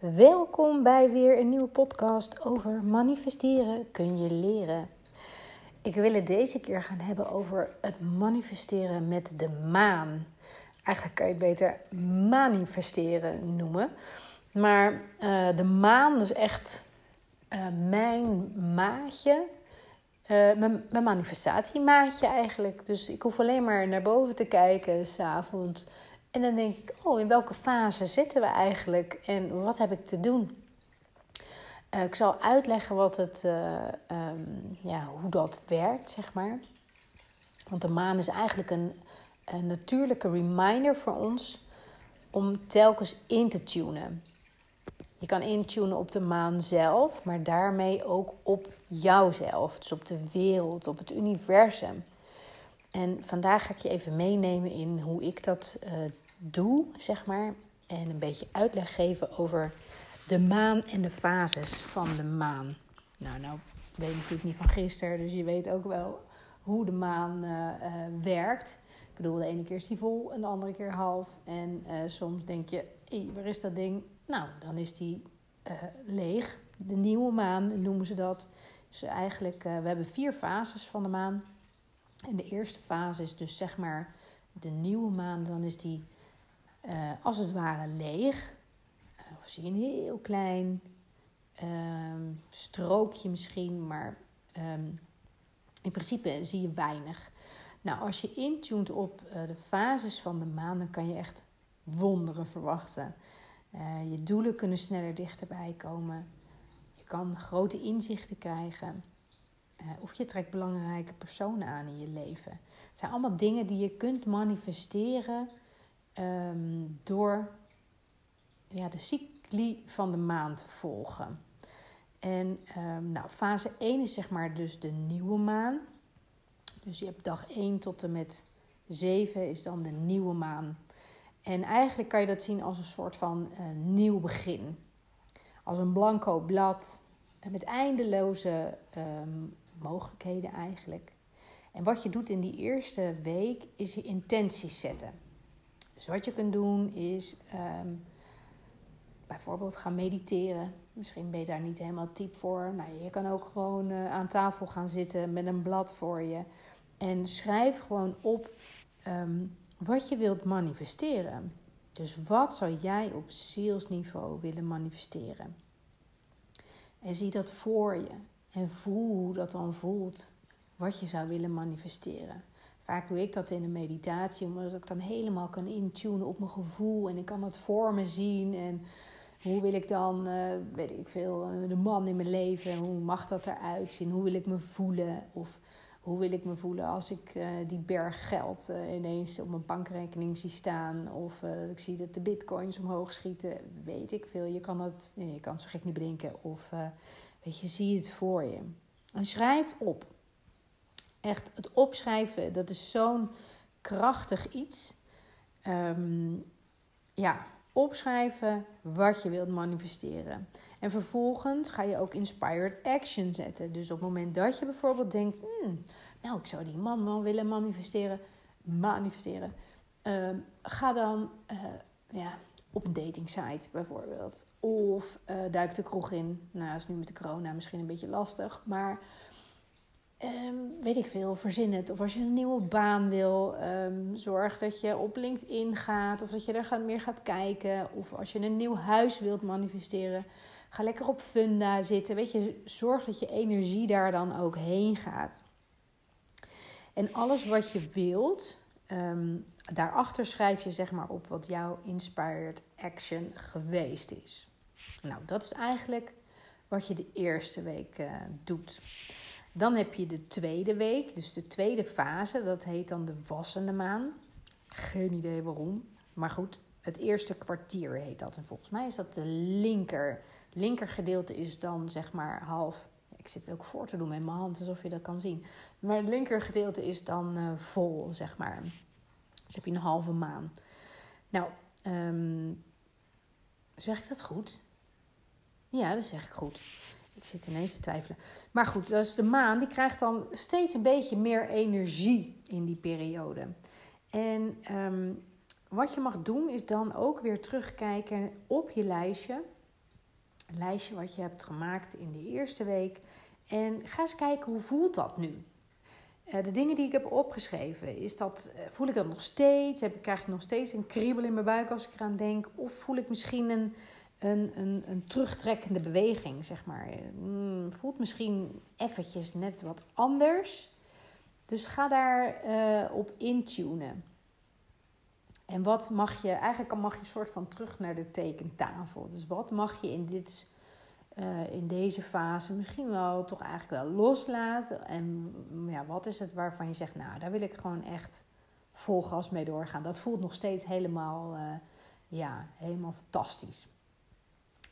Welkom bij weer een nieuwe podcast over manifesteren kun je leren. Ik wil het deze keer gaan hebben over het manifesteren met de maan. Eigenlijk kan je het beter manifesteren noemen. Maar uh, de maan is echt uh, mijn maatje. Uh, mijn, manifestatiemaatje eigenlijk. Dus ik hoef alleen maar naar boven te kijken s'avonds. En dan denk ik, oh, in welke fase zitten we eigenlijk en wat heb ik te doen? Uh, ik zal uitleggen wat het, uh, um, ja, hoe dat werkt, zeg maar. Want de maan is eigenlijk een, een natuurlijke reminder voor ons om telkens in te tunen. Je kan intunen op de maan zelf, maar daarmee ook op jouzelf. Dus op de wereld, op het universum. En vandaag ga ik je even meenemen in hoe ik dat uh, doe, zeg maar. En een beetje uitleg geven over de maan en de fases van de maan. Nou, nou weet je natuurlijk niet van gisteren, dus je weet ook wel hoe de maan uh, uh, werkt. Ik bedoel, de ene keer is die vol en de andere keer half. En uh, soms denk je, waar is dat ding? Nou, dan is die leeg. De nieuwe maan noemen ze dat. Dus eigenlijk, we hebben vier fases van de maan. En de eerste fase is dus zeg maar de nieuwe maan. Dan is die uh, als het ware leeg. Uh, of zie je een heel klein um, strookje misschien, maar um, in principe zie je weinig. Nou, als je intunt op uh, de fases van de maan, dan kan je echt wonderen verwachten. je doelen kunnen sneller dichterbij komen. Je kan grote inzichten krijgen. of je trekt belangrijke personen aan in je leven. Het zijn allemaal dingen die je kunt manifesteren um, door ja, de cycli van de maan te volgen. En um, nou, fase 1 is zeg maar dus de nieuwe maan. Dus je hebt dag 1 tot en met 7 is dan de nieuwe maan. En eigenlijk kan je dat zien als een soort van uh, nieuw begin. Als een blanco blad met eindeloze um, mogelijkheden eigenlijk. En wat je doet in die eerste week is je intenties zetten. Dus wat je kunt doen is um, bijvoorbeeld gaan mediteren. Misschien ben je daar niet helemaal type voor. Nou, je kan ook gewoon uh, aan tafel gaan zitten met een blad voor je. En schrijf gewoon op um, wat je wilt manifesteren. Dus wat zou jij op zielsniveau willen manifesteren? En zie dat voor je. En voel hoe dat dan voelt. Wat je zou willen manifesteren. Vaak doe ik dat in een meditatie, omdat ik dan helemaal kan intunen op mijn gevoel. En ik kan het voor me zien. En hoe wil ik dan, uh, weet ik veel, eh, de man in mijn leven. Hoe mag dat eruit zien? Hoe wil ik me voelen? Of hoe wil ik me voelen als ik uh, die berg geld ineens op mijn bankrekening zie staan? Of ik zie dat de bitcoins omhoog schieten. Weet ik veel. Je kan het, je kan zo gek niet bedenken. Of weet je, zie het voor je. En schrijf op. Echt, het opschrijven, dat is zo'n krachtig iets. Um, ja, opschrijven wat je wilt manifesteren. En vervolgens ga je ook inspired action zetten. Dus op het moment dat je bijvoorbeeld denkt, hmm, nou, ik zou die man wel willen manifesteren, manifesteren. Um, ga dan uh, ja, op een dating site bijvoorbeeld. Of uh, duik de kroeg in. Nou, dat is nu met de corona misschien een beetje lastig. Maar Um, weet ik veel, verzin het. Of als je een nieuwe baan wil, um, zorg dat je op LinkedIn gaat. Of dat je er meer gaat kijken. Of als je een nieuw huis wilt manifesteren, ga lekker op Funda zitten. Weet je, zorg dat je energie daar dan ook heen gaat. En alles wat je wilt, um, daarachter schrijf je zeg maar op wat jouw inspired action geweest is. Nou, dat is eigenlijk wat je de eerste week uh, doet. Dan heb je de tweede week, dus de tweede fase, dat heet dan de wassende maan. Geen idee waarom, maar goed, het eerste kwartier heet dat. En volgens mij is dat de linker. Linker gedeelte is dan zeg maar half. Ik zit het ook voor te doen met mijn hand, alsof je dat kan zien. Maar het linker gedeelte is dan uh, vol, zeg maar. Dus heb je een halve maan. Nou, um, zeg ik dat goed? Ja, dat zeg ik goed. Ik zit ineens te twijfelen. Maar goed, dus de maan die krijgt dan steeds een beetje meer energie in die periode. En um, wat je mag doen is dan ook weer terugkijken op je lijstje. lijstje wat je hebt gemaakt in de eerste week. En ga eens kijken hoe voelt dat nu? Uh, de dingen die ik heb opgeschreven, is dat, uh, voel ik dat nog steeds? Krijg ik nog steeds een kriebel in mijn buik als ik eraan denk? Of voel ik misschien een, een, een, een terugtrekkende beweging, zeg maar? Mm, voelt misschien eventjes net wat anders. Dus ga daar uh, op intunen. En wat mag je, eigenlijk mag je een soort van terug naar de tekentafel. Dus wat mag je in, dit, uh, in deze fase misschien wel toch eigenlijk wel loslaten? En ja, wat is het waarvan je zegt, nou, daar wil ik gewoon echt vol gas mee doorgaan. Dat voelt nog steeds helemaal, uh, ja, helemaal fantastisch.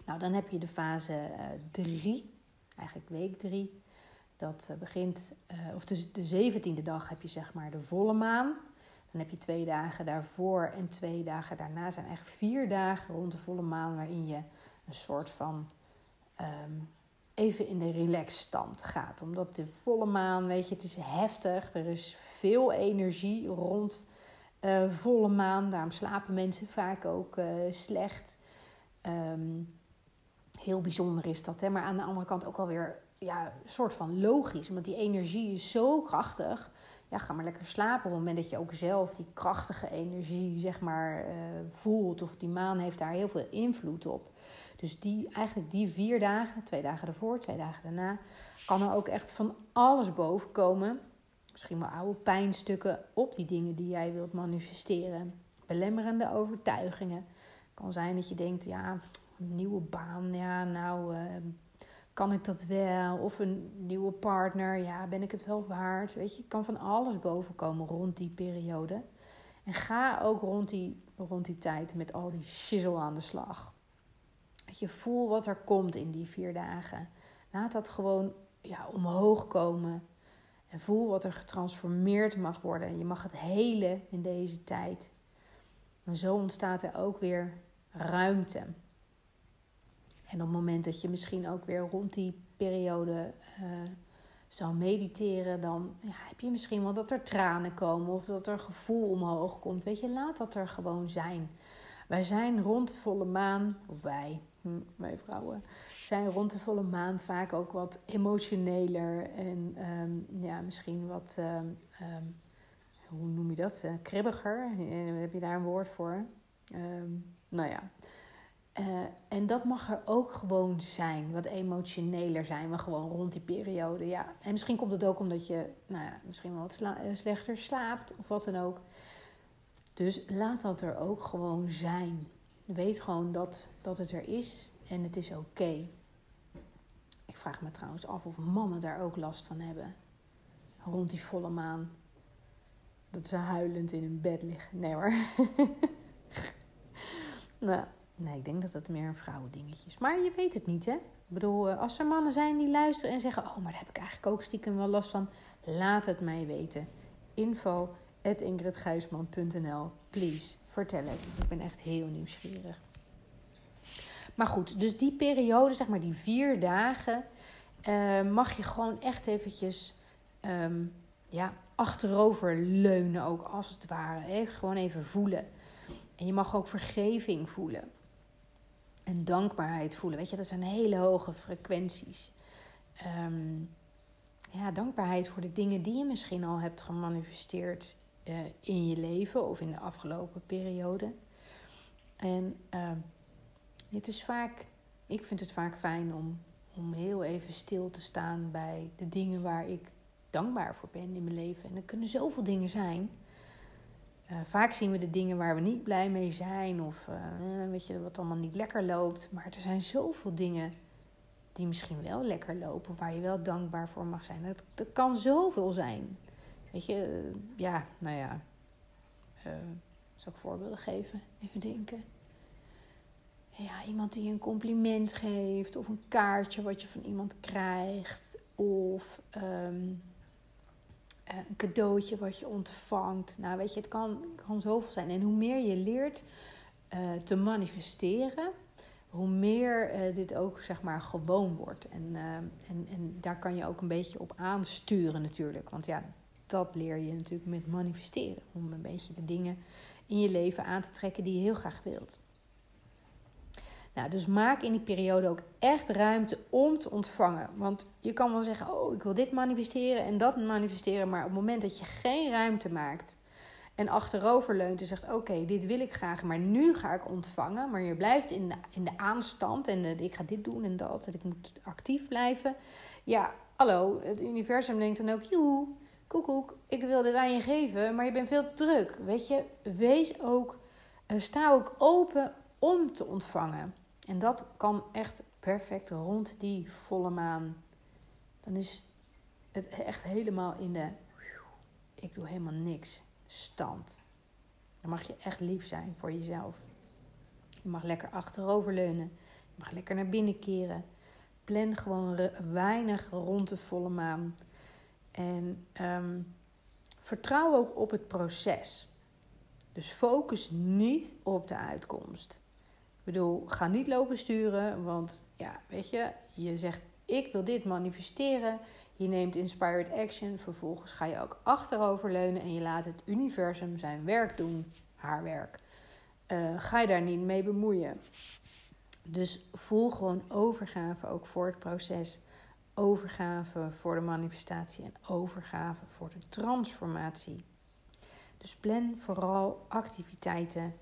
Nou, dan heb je de fase 3, uh, eigenlijk week 3. Dat begint, of dus de zeventiende dag heb je zeg maar de volle maan. Dan heb je twee dagen daarvoor en twee dagen daarna. zijn echt vier dagen rond de volle maan waarin je een soort van um, even in de relaxstand gaat. Omdat de volle maan, weet je, het is heftig. Er is veel energie rond uh, volle maan. Daarom slapen mensen vaak ook slecht. Um, heel bijzonder is dat. Hè? Maar aan de andere kant ook alweer ja, een soort van logisch. Want die energie is zo krachtig ja, ga maar lekker slapen. Op het moment dat je ook zelf die krachtige energie, zeg maar, uh, voelt. Of die maan heeft daar heel veel invloed op. Dus die, eigenlijk die vier dagen, twee dagen ervoor, twee dagen daarna, kan er ook echt van alles boven komen. Misschien wel oude pijnstukken op die dingen die jij wilt manifesteren. Belemmerende overtuigingen. Het kan zijn dat je denkt, ja, een nieuwe baan, ja, nou, uh, kan ik dat wel? Of een nieuwe partner, ja, ben ik het wel waard? Weet je, kan van alles bovenkomen rond die periode. En ga ook rond die, rond die tijd met al die shizzle aan de slag. Dat je voel wat er komt in die vier dagen. Laat dat gewoon ja, omhoog komen. En voel wat er getransformeerd mag worden. Je mag het hele in deze tijd. En zo ontstaat er ook weer ruimte. En op het moment dat je misschien ook weer rond die periode uh, zou mediteren, dan ja, heb je misschien wel dat er tranen komen of dat er gevoel omhoog komt. Weet je, laat dat er gewoon zijn. Wij zijn rond de volle maan, of wij, hm, wij vrouwen, zijn rond de volle maan vaak ook wat emotioneler en um, ja, misschien wat, um, um, hoe noem je dat, uh, kribbiger. Heb je daar een woord voor? nou ja. Uh, en dat mag er ook gewoon zijn, wat emotioneler zijn we gewoon rond die periode. Ja. En misschien komt het ook omdat je nou ja, misschien wel wat sla slechter slaapt of wat dan ook. Dus laat dat er ook gewoon zijn. Weet gewoon dat, dat het er is en het is oké. Ik vraag me trouwens af of mannen daar ook last van hebben. Rond die volle maan. Dat ze huilend in hun bed liggen. Nee hoor. nou, Nee, ik denk dat dat meer een vrouwendingetje is. Maar je weet het niet, hè? Ik bedoel, eh, als er mannen zijn die luisteren en zeggen... oh, maar daar heb ik eigenlijk ook stiekem wel last van. Laat het mij weten. Info Please, vertel het. Ik ben echt heel nieuwsgierig. Maar goed, dus die periode, zeg maar die vier dagen... Uh, mag je gewoon echt eventjes um, ja, achterover leunen ook, als het ware. Hè? Gewoon even voelen. En je mag ook vergeving voelen en dankbaarheid voelen. Weet je, dat zijn hele hoge frequenties. Um, ja, dankbaarheid voor de dingen die je misschien al hebt gemanifesteerd uh, in je leven of in de afgelopen periode. En uh, het is vaak, ik vind het vaak fijn om, om heel even stil te staan bij de dingen waar ik dankbaar voor ben in mijn leven. En er kunnen zoveel dingen zijn. Uh, vaak zien we de dingen waar we niet blij mee zijn of uh, weet je, wat allemaal niet lekker loopt. Maar er zijn zoveel dingen die misschien wel lekker lopen, waar je wel dankbaar voor mag zijn. Dat, kan zoveel zijn. Weet je, uh, ja, nou ja. zal ik voorbeelden geven? Even denken. Ja, iemand die een compliment geeft, of een kaartje wat je van iemand krijgt, of. Um, eh, een cadeautje wat je ontvangt. Nou, weet je, het kan, kan zoveel zijn. En hoe meer je leert uh, te manifesteren, hoe meer uh, dit ook zeg maar gewoon wordt. En, en, en daar kan je ook een beetje op aansturen natuurlijk. Want ja, dat leer je natuurlijk met manifesteren. Om een beetje de dingen in je leven aan te trekken die je heel graag wilt. Nou, dus maak in die periode ook echt ruimte om te ontvangen. Want je kan wel zeggen, oh, ik wil dit manifesteren en dat manifesteren. Maar op het moment dat je geen ruimte maakt en achterover leunt en zegt, oké, dit wil ik graag, maar nu ga ik ontvangen. Maar je blijft in de, in de aanstand en ik ga dit doen en dat en ik moet actief blijven. Ja, hallo, het universum denkt dan ook, joe, koekoek, ik wil dit aan je geven, maar je bent veel te druk. Weet je, wees ook, uh, sta ook open om te ontvangen. En dat kan echt perfect rond die volle maan. Dan is het echt helemaal in de, ik doe helemaal niks, stand. Dan mag je echt lief zijn voor jezelf. Je mag lekker achteroverleunen. Je mag lekker naar binnen keren. Plan gewoon weinig rond de volle maan. En um, vertrouw ook op het proces. Dus focus niet op de uitkomst. Bedoel, ga niet lopen sturen, want ja, weet je, je zegt ik wil dit manifesteren. Je neemt inspired action, vervolgens ga je ook achteroverleunen en je laat het universum zijn werk doen, haar werk. Uh, ga je daar niet mee bemoeien. Dus voel gewoon overgave ook voor het proces overgave voor de manifestatie en overgave voor de transformatie. Dus plan vooral activiteiten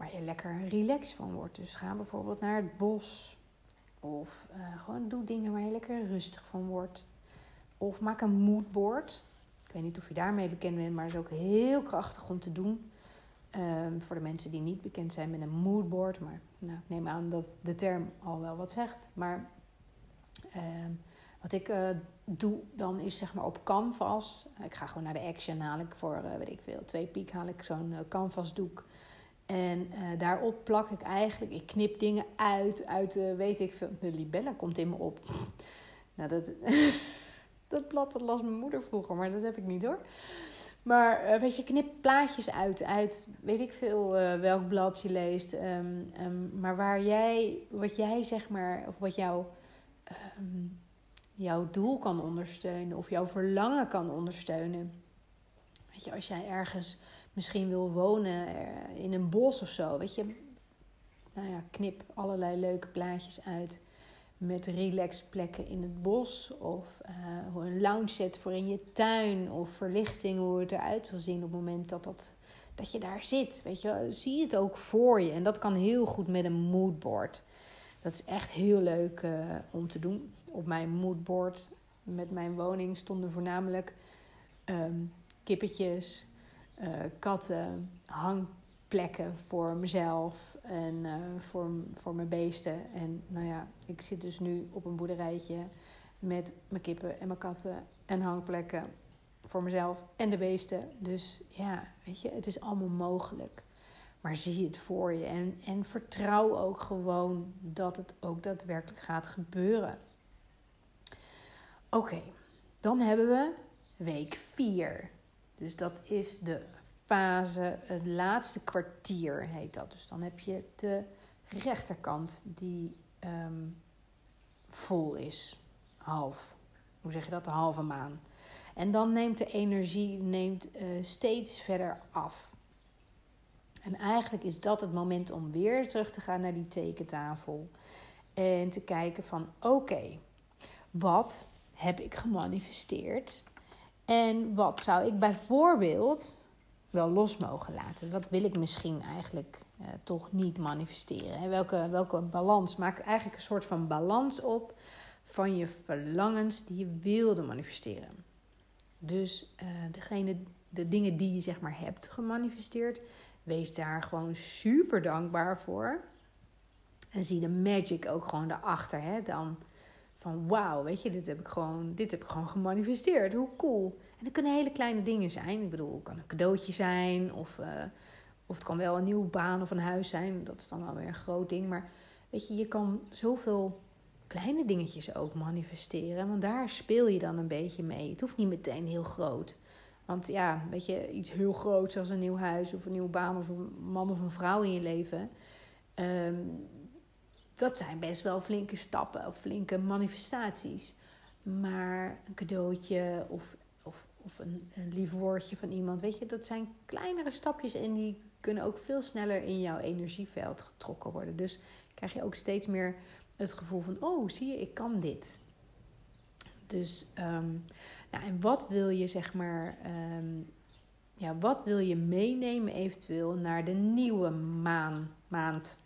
waar je lekker relaxed van wordt. Dus ga bijvoorbeeld naar het bos. Of uh, gewoon doe dingen waar je lekker rustig van wordt. Of maak een moodboard. Ik weet niet of je daarmee bekend bent, maar is ook heel krachtig om te doen. Um, voor de mensen die niet bekend zijn met een moodboard. Maar nou, ik neem aan dat de term al wel wat zegt. Maar Ehm, wat ik uh, doe dan is zeg maar op canvas. Ik ga gewoon naar de action, haal ik voor, uh, weet ik veel, twee piek haal ik zo'n canvasdoek. En daarop plak ik eigenlijk, ik knip dingen uit, uit weet ik veel. De libelle komt in me op. nou, dat, dat blad dat las mijn moeder vroeger, maar dat heb ik niet hoor. Maar weet je, knip plaatjes uit, uit weet ik veel welk blad je leest. Um, um, maar waar jij, wat jij zeg maar, of wat jouw Ehm, jouw doel kan ondersteunen of jouw verlangen kan ondersteunen. Weet je, als jij ergens misschien wil wonen eh, in een bos of zo, weet je, nou ja, knip allerlei leuke plaatjes uit met relaxplekken in het bos of uh, een lounge set voor in je tuin of verlichting hoe het eruit zal zien op het moment dat, dat, dat je daar zit. Weet je, zie het ook voor je en dat kan heel goed met een moodboard. Dat is echt heel leuk uh, om te doen. Op mijn moodboard met mijn woning stonden voornamelijk um, kippetjes, uh, katten, hangplekken voor mezelf en uh, voor, voor mijn beesten. En nou ja, ik zit dus nu op een boerderijtje met mijn kippen en mijn katten en hangplekken voor mezelf en de beesten. Dus ja, weet je, het is allemaal mogelijk. Maar zie het voor je en, en vertrouw ook gewoon dat het ook daadwerkelijk gaat gebeuren. Oké, dan hebben we week 4. Dus dat is de fase, het laatste kwartier heet dat. Dus dan heb je de rechterkant die um, vol is, half. Hoe zeg je dat? De halve maan. En dan neemt de energie neemt, uh, steeds verder af. En eigenlijk is dat het moment om weer terug te gaan naar die tekentafel. En te kijken van oké, wat heb ik gemanifesteerd? En wat zou ik bijvoorbeeld wel los mogen laten? Wat wil ik misschien eigenlijk eh, toch niet manifesteren? Welke, welke balans? Maak eigenlijk een soort van balans op van je verlangens die je wilde manifesteren. Dus uh, degene, de dingen die je zeg maar hebt gemanifesteerd, Wees daar gewoon super dankbaar voor. En zie de magic ook gewoon daarachter. Hè? Dan van wauw, weet je, dit heb, ik gewoon, dit heb ik gewoon gemanifesteerd. Hoe cool. En dat kunnen hele kleine dingen zijn. Ik bedoel, het kan een cadeautje zijn. Of, uh, of het kan wel een nieuwe baan of een huis zijn. Dat is dan wel weer een groot ding. Maar weet je, je kan zoveel kleine dingetjes ook manifesteren. Want daar speel je dan een beetje mee. Het hoeft niet meteen heel groot. Want ja, weet je, iets heel groots als een nieuw huis of een nieuwe baan of een man of een vrouw in je leven. Ehm, dat zijn best wel flinke stappen of flinke manifestaties. Maar een cadeautje of, of, of een, een lief woordje van iemand, weet je, dat zijn kleinere stapjes en die kunnen ook veel sneller in jouw energieveld getrokken worden. Dus krijg je ook steeds meer het gevoel van: oh, zie je, ik kan dit. Dus, um, nou, en wat wil je zeg maar, um, ja, wat wil je meenemen eventueel naar de nieuwe maan, maand?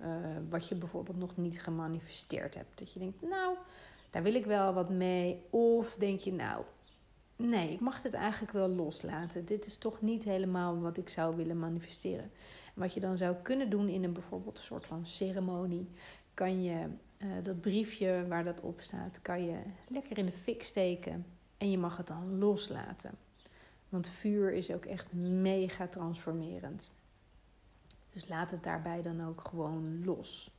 Uh, wat je bijvoorbeeld nog niet gemanifesteerd hebt. Dat je denkt, nou, daar wil ik wel wat mee. Of denk je, nou, nee, ik mag dit eigenlijk wel loslaten. Dit is toch niet helemaal wat ik zou willen manifesteren. En wat je dan zou kunnen doen in een bijvoorbeeld soort van ceremonie, kan je uh, dat briefje waar dat op staat, kan je lekker in de fik steken en je mag het dan loslaten. Want vuur is ook echt mega transformerend. Dus laat het daarbij dan ook gewoon los.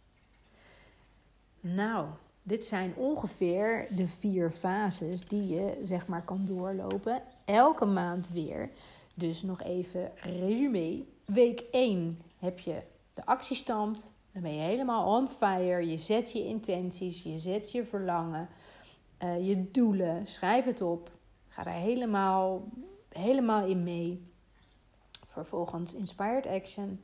Nou, dit zijn ongeveer de vier fases die je zeg maar kan doorlopen. Elke maand weer. Dus nog even resume. Week 1 heb je de actiestand. Dan ben je helemaal on fire. Je zet je intenties, je zet je verlangen, uh, je doelen. Schrijf het op. Ga daar helemaal, helemaal in mee. Vervolgens inspired action.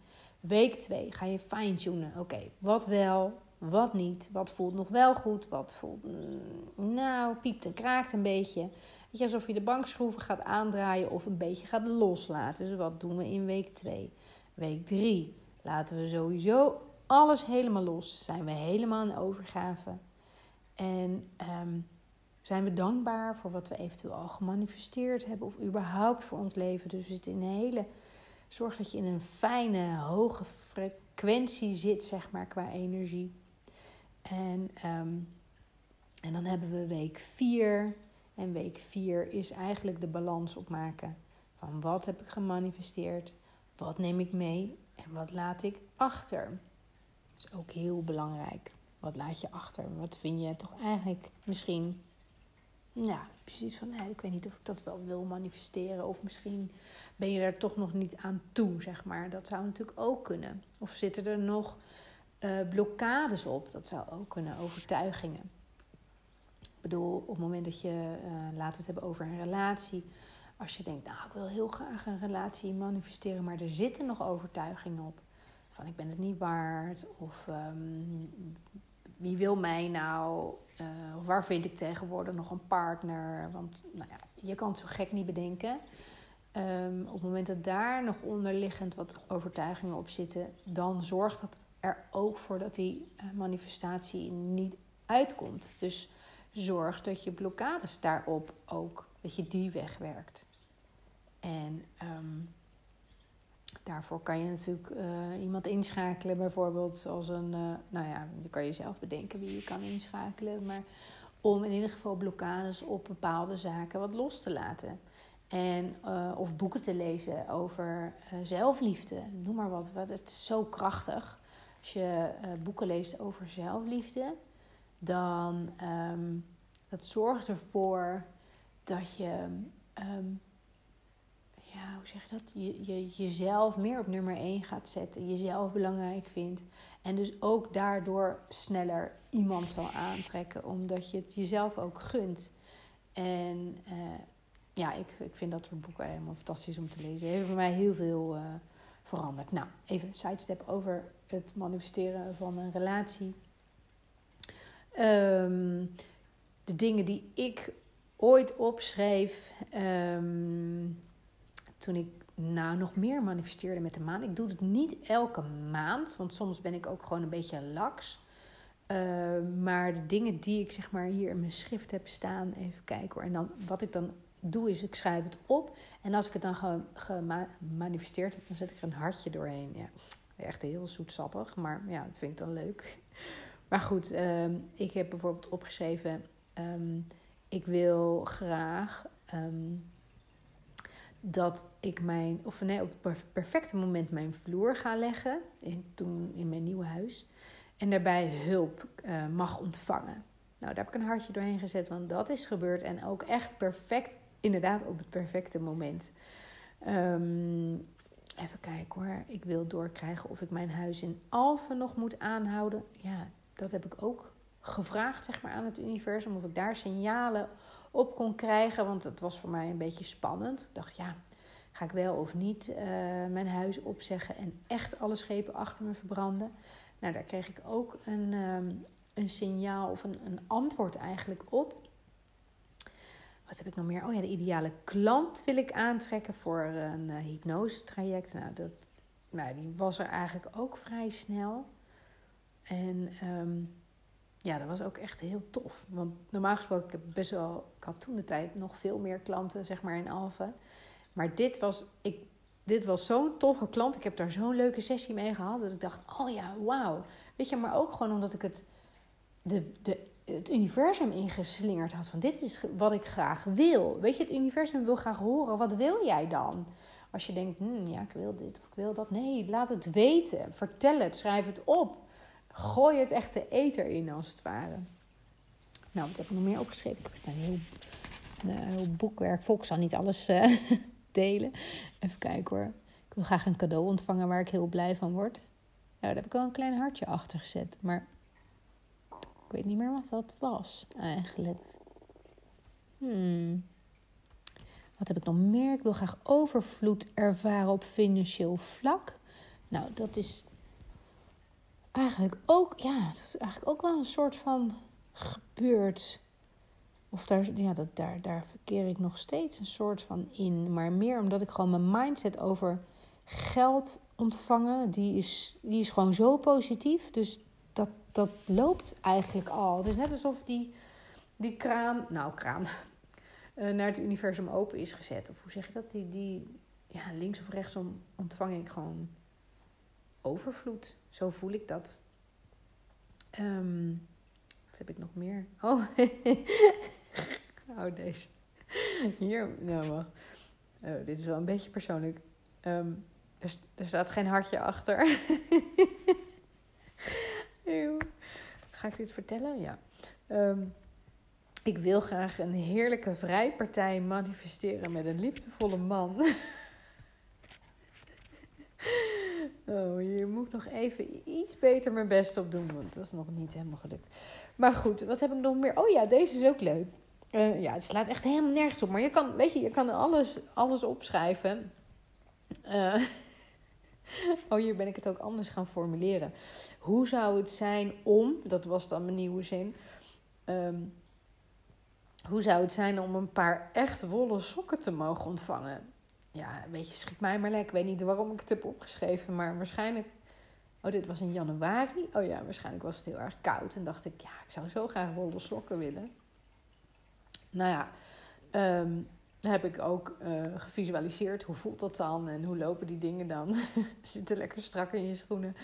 Week 2 ga je fine-tunen. Oké, wat wel, wat niet. Wat voelt nog wel goed, wat voelt... Mm, nou, piept en kraakt een beetje. Je, alsof je de bankschroeven gaat aandraaien of een beetje gaat loslaten. Dus wat doen we in week 2? Week 3 laten we sowieso alles helemaal los. Zijn we helemaal in overgave. En um, zijn we dankbaar voor wat we eventueel al gemanifesteerd hebben. Of überhaupt voor ons leven. Dus we zitten in een hele... Zorg dat je in een fijne, hoge frequentie zit, zeg maar, qua energie. En, um, en dan hebben we week 4. En week 4 is eigenlijk de balans opmaken. Van wat heb ik gemanifesteerd? Wat neem ik mee? En wat laat ik achter? Dat is ook heel belangrijk. Wat laat je achter? Wat vind je toch eigenlijk misschien... Ja, precies van, nee, ik weet niet of ik dat wel wil manifesteren. Of misschien ben je er toch nog niet aan toe, zeg maar. Dat zou natuurlijk ook kunnen. Of zitten er nog uh, blokkades op? Dat zou ook kunnen, overtuigingen. Ik bedoel, op het moment dat je, uh, laten we het hebben over een relatie. Als je denkt, nou, ik wil heel graag een relatie manifesteren, maar er zitten nog overtuigingen op van ik ben het niet waard of um, wie wil mij nou uh, waar vind ik tegenwoordig nog een partner want nou ja, je kan het zo gek niet bedenken um, op het moment dat daar nog onderliggend wat overtuigingen op zitten dan zorgt dat er ook voor dat die uh, manifestatie niet uitkomt dus zorg dat je blokkades daarop ook dat je die wegwerkt en um, Daarvoor kan je natuurlijk uh, iemand inschakelen, bijvoorbeeld zoals een, uh, nou ja, je kan je zelf bedenken wie je kan inschakelen, maar om in ieder geval blokkades op bepaalde zaken wat los te laten. En, uh, of boeken te lezen over zelfliefde, noem maar wat. Het is zo krachtig. Als je boeken leest over zelfliefde, dan um, dat zorgt ervoor dat je um, ja, hoe zeg je dat? Je, je, jezelf meer op nummer 1 gaat zetten. Jezelf belangrijk vindt. En dus ook daardoor sneller iemand zal aantrekken. Omdat je het jezelf ook gunt. En ja, ik, ik vind dat soort boeken helemaal fantastisch om te lezen. Heeft voor mij heel veel uh, veranderd. Nou, even sidestep over het manifesteren van een relatie. Um, de dingen die ik ooit opschreef. Um, toen ik nou nog meer manifesteerde met de maan. Ik doe het niet elke maand, want soms ben ik ook gewoon een beetje laks. Uh, maar de dingen die ik zeg maar hier in mijn schrift heb staan, even kijken hoor. En dan wat ik dan doe is ik schrijf het op. En als ik het dan gemanifesteerd heb, dan zet ik er een hartje doorheen. Ja, echt heel zoetsappig, maar ja, dat vind ik dan leuk. Maar goed, um, ik heb bijvoorbeeld opgeschreven: um, ik wil graag. Um, dat ik mijn, of nee, op het perfecte moment mijn vloer ga leggen. In, toen in mijn nieuwe huis. En daarbij hulp uh, mag ontvangen. Nou, daar heb ik een hartje doorheen gezet, want dat is gebeurd. En ook echt perfect, inderdaad, op het perfecte moment. Um, even kijken hoor. Ik wil doorkrijgen of ik mijn huis in Alphen nog moet aanhouden. Ja, dat heb ik ook gevraagd, zeg maar, aan het universum. Of ik daar signalen op kon krijgen. Want het was voor mij een beetje spannend. Ik dacht, ja, ga ik wel of niet uh, mijn huis opzeggen en echt alle schepen achter me verbranden? Nou, daar kreeg ik ook een, ehm, een signaal of een, een antwoord eigenlijk op. Wat heb ik nog meer? Oh ja, de ideale klant wil ik aantrekken voor een uh, hypnose-traject. Nou, dat, nou, die was er eigenlijk ook vrij snel. En ehm, ja, dat was ook echt heel tof. Want normaal gesproken, ik heb best wel, ik had toen de tijd nog veel meer klanten, zeg maar, in Alphen. Maar dit was, ik, dit was zo'n toffe klant. Ik heb daar zo'n leuke sessie mee gehad. Dat ik dacht, oh ja, wauw. Weet je, maar ook gewoon omdat ik het, de, de, het universum ingeslingerd had. Van dit is wat ik graag wil. Weet je, het universum wil graag horen. Wat wil jij dan? Als je denkt, hmm, ja, ik wil dit of ik wil dat. Nee, laat het weten. Vertel het. Schrijf het op. Gooi het echt de eter in, als het ware. Nou, wat heb ik nog meer opgeschreven? Ik heb een heel, een heel boekwerk. Ik zal niet alles uh, delen. Even kijken hoor. Ik wil graag een cadeau ontvangen waar ik heel blij van word. Nou, daar heb ik wel een klein hartje achter gezet. Maar ik weet niet meer wat dat was eigenlijk. Hmm. Wat heb ik nog meer? Ik wil graag overvloed ervaren op financieel vlak. Nou, dat is eigenlijk ook, ja, dat is eigenlijk ook wel een soort van gebeurd. Of daar, ja, dat, daar, daar verkeer ik nog steeds een soort van in. Maar meer omdat ik gewoon mijn mindset over geld ontvangen, die is, die is gewoon zo positief. Dus dat, loopt eigenlijk al. Het is net alsof die, die kraan, nou kraan, uh, naar het universum open is gezet. Of hoe zeg je dat? Die, die ja, links of rechtsom ontvang ik gewoon overvloed. Zo voel ik dat. Um, wat heb ik nog meer? Oh, oh deze. Hier, nou wacht. Oh, dit is wel een beetje persoonlijk. Um, er, er, staat geen hartje achter. Ga ik dit vertellen? Ja. Um, ik wil graag een heerlijke vrijpartij manifesteren met een liefdevolle man. Oh, hier moet nog even iets beter mijn best op doen, want dat is nog niet helemaal gelukt. Maar goed, wat heb ik nog meer? Oh ja, deze is ook leuk. Uh, ja, het slaat echt helemaal nergens op. Maar je kan, weet je, je kan alles, alles opschrijven. Uh, oh, hier ben ik het ook anders gaan formuleren. Hoe zou het zijn om, dat was dan mijn nieuwe zin. Um, hoe zou het zijn om een paar echt wollen sokken te mogen ontvangen? Ja, weet je, schiet mij maar lekker. Ik weet niet waarom ik het heb opgeschreven, maar waarschijnlijk. Oh, dit was in januari. Oh ja, waarschijnlijk was het heel erg koud. En dacht ik, ja, ik zou zo graag wollen sokken willen. Nou ja, um, heb ik ook uh, gevisualiseerd. Hoe voelt dat dan? En hoe lopen die dingen dan? Zitten lekker strak in je schoenen.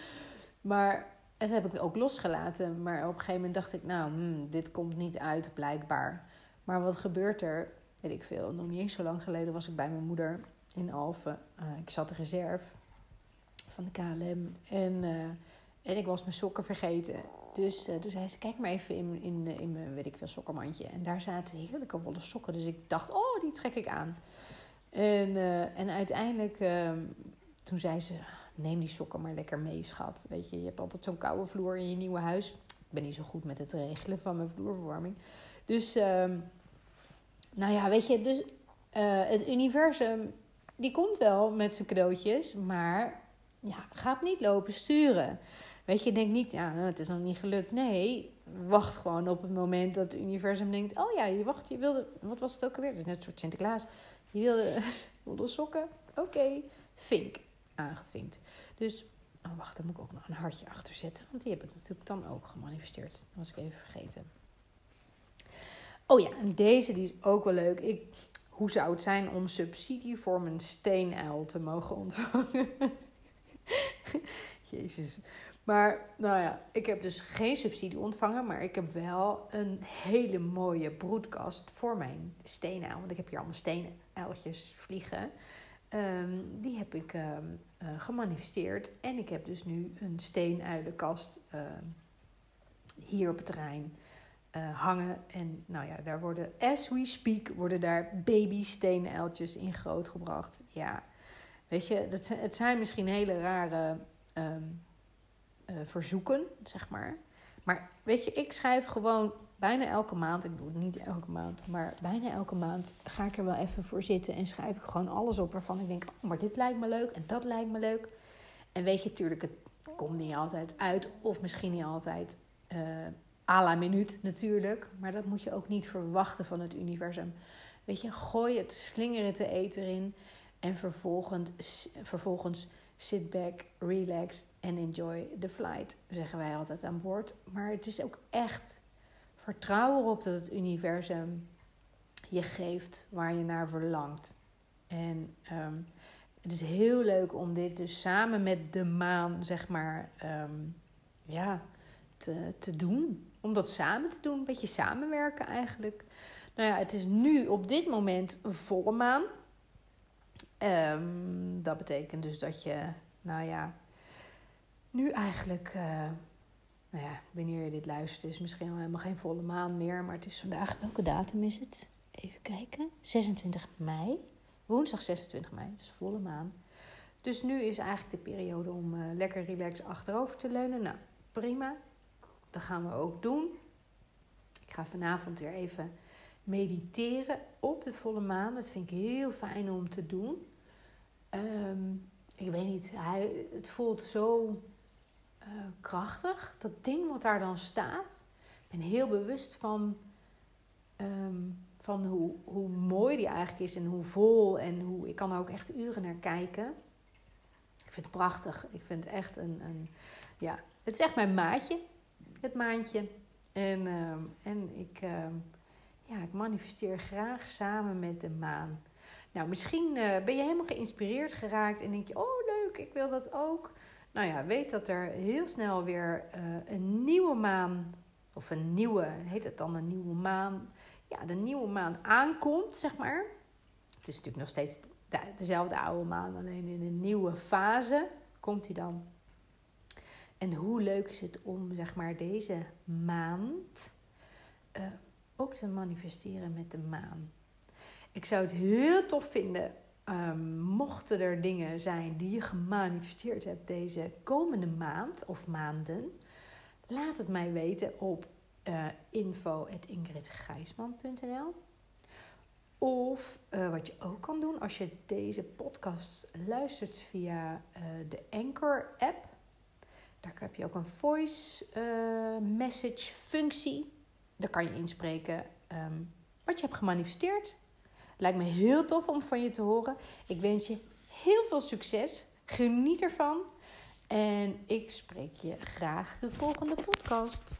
Maar dat heb ik ook losgelaten. Maar op een gegeven moment dacht ik, nou, hmm, dit komt niet uit, blijkbaar. Maar wat gebeurt er? Weet ik veel. Nog niet eens zo lang geleden was ik bij mijn moeder in Alphen. Uh, ik zat de reserve van de KLM. En, uh, en ik was mijn sokken vergeten. Dus uh, toen zei ze, kijk maar even in, in, in mijn, weet ik veel, sokkenmandje. En daar zaten heerlijke wollen sokken. Dus ik dacht, oh, die trek ik aan. En, en uiteindelijk, ehm, toen zei ze, neem die sokken maar lekker mee, schat. Weet je, je hebt altijd zo'n koude vloer in je nieuwe huis. Ik ben niet zo goed met het regelen van mijn vloerverwarming. Dus, uh, nou ja, weet je, dus uh, het universum, die komt wel met zijn cadeautjes, maar ja, gaat niet lopen sturen. Weet je, denk niet, ja, nou, het is nog niet gelukt. Nee, wacht gewoon op het moment dat het universum denkt: Oh ja, je wacht, je wilde, wat was het ook alweer? Het is net een soort Sinterklaas. Je wilde, wilde sokken? Oké, okay. vink, aangevinkt. Dus, oh wacht, daar moet ik ook nog een hartje achter zetten, want die heb ik natuurlijk dan ook gemanifesteerd. Dat was ik even vergeten. Oh ja, en deze die is ook wel leuk. Ik, hoe zou het zijn om subsidie voor mijn steenuil te mogen ontvangen? Jezus. Maar nou ja, ik heb dus geen subsidie ontvangen, maar ik heb wel een hele mooie broedkast voor mijn steenuil. Want ik heb hier allemaal steenuiltjes vliegen. Um, die heb ik um, uh, gemanifesteerd. En ik heb dus nu een steenuilenkast uh, hier op het terrein uh, hangen. En nou ja, daar worden, as we speak, worden daar baby steenuiltjes in grootgebracht. Ja, weet je, dat het zijn misschien hele rare uh, verzoeken, zeg maar. Maar weet je, ik schrijf gewoon bijna elke maand, ik doe het niet elke maand, maar bijna elke maand ga ik er wel even voor zitten en schrijf ik gewoon alles op waarvan ik denk, oh, maar dit lijkt me leuk en dat lijkt me leuk. En weet je, natuurlijk, het komt niet altijd uit, of misschien niet altijd uh, à la minuut natuurlijk. Maar dat moet je ook niet verwachten van het universum. Weet je, gooi het slingeren te eten in en vervolgens, vervolgens sit back, relax en enjoy the flight, zeggen wij altijd aan boord. Maar het is ook echt vertrouw erop dat het universum je geeft waar je naar verlangt. En ehm, het is heel leuk om dit dus samen met de maan, zeg maar, ehm, ja, te, te doen. Om dat samen te doen, een beetje samenwerken eigenlijk. Nou ja, het is nu op dit moment volle maan. Ehm, dat betekent dus dat je, nou ja, nu eigenlijk, uh, nou ja, wanneer je dit luistert, is misschien al helemaal geen volle maan meer. Maar het is vandaag, welke datum is het? Even kijken. 26 mei. Woensdag 26 mei, het is volle maan. Dus nu is eigenlijk de periode om uh, lekker relaxed achterover te leunen. Nou, prima. Dat gaan we ook doen. Ik ga vanavond weer even mediteren op de volle maan. Dat vind ik heel fijn om te doen. Ehm, ik weet niet, hij, het voelt zo uh, krachtig. Dat ding wat daar dan staat. Ik ben heel bewust van, ehm, van hoe, hoe mooi die eigenlijk is en hoe vol. En hoe, ik kan er ook echt uren naar kijken. Ik vind het prachtig. Ik vind het echt een, een ja, het is echt mijn maatje, het maandje. En, ehm, en ik, ja, ik manifesteer graag samen met de maan. Nou, misschien uh, ben je helemaal geïnspireerd geraakt en denk je: oh leuk, ik wil dat ook. Nou ja, weet dat er heel snel weer uh, een nieuwe maan, of een nieuwe, heet het dan een nieuwe maan? Ja, de nieuwe maan aankomt, zeg maar. Het is natuurlijk nog steeds de, dezelfde oude maan, alleen in een nieuwe fase komt hij dan. En hoe leuk is het om, zeg maar, deze maand uh, ook te manifesteren met de maan. Ik zou het heel tof vinden, um, mochten er dingen zijn die je gemanifesteerd hebt deze komende maand of maanden. Laat het mij weten op uh, eh, info.ingridgijsman.nl Of uh, wat je ook kan doen als je deze podcast luistert via uh, de Anchor app. Daar heb je ook een voice message functie. Daar kan je inspreken um, wat je hebt gemanifesteerd. Lijkt me heel tof om van je te horen. Ik wens je heel veel succes. Geniet ervan. En ik spreek je graag de volgende podcast.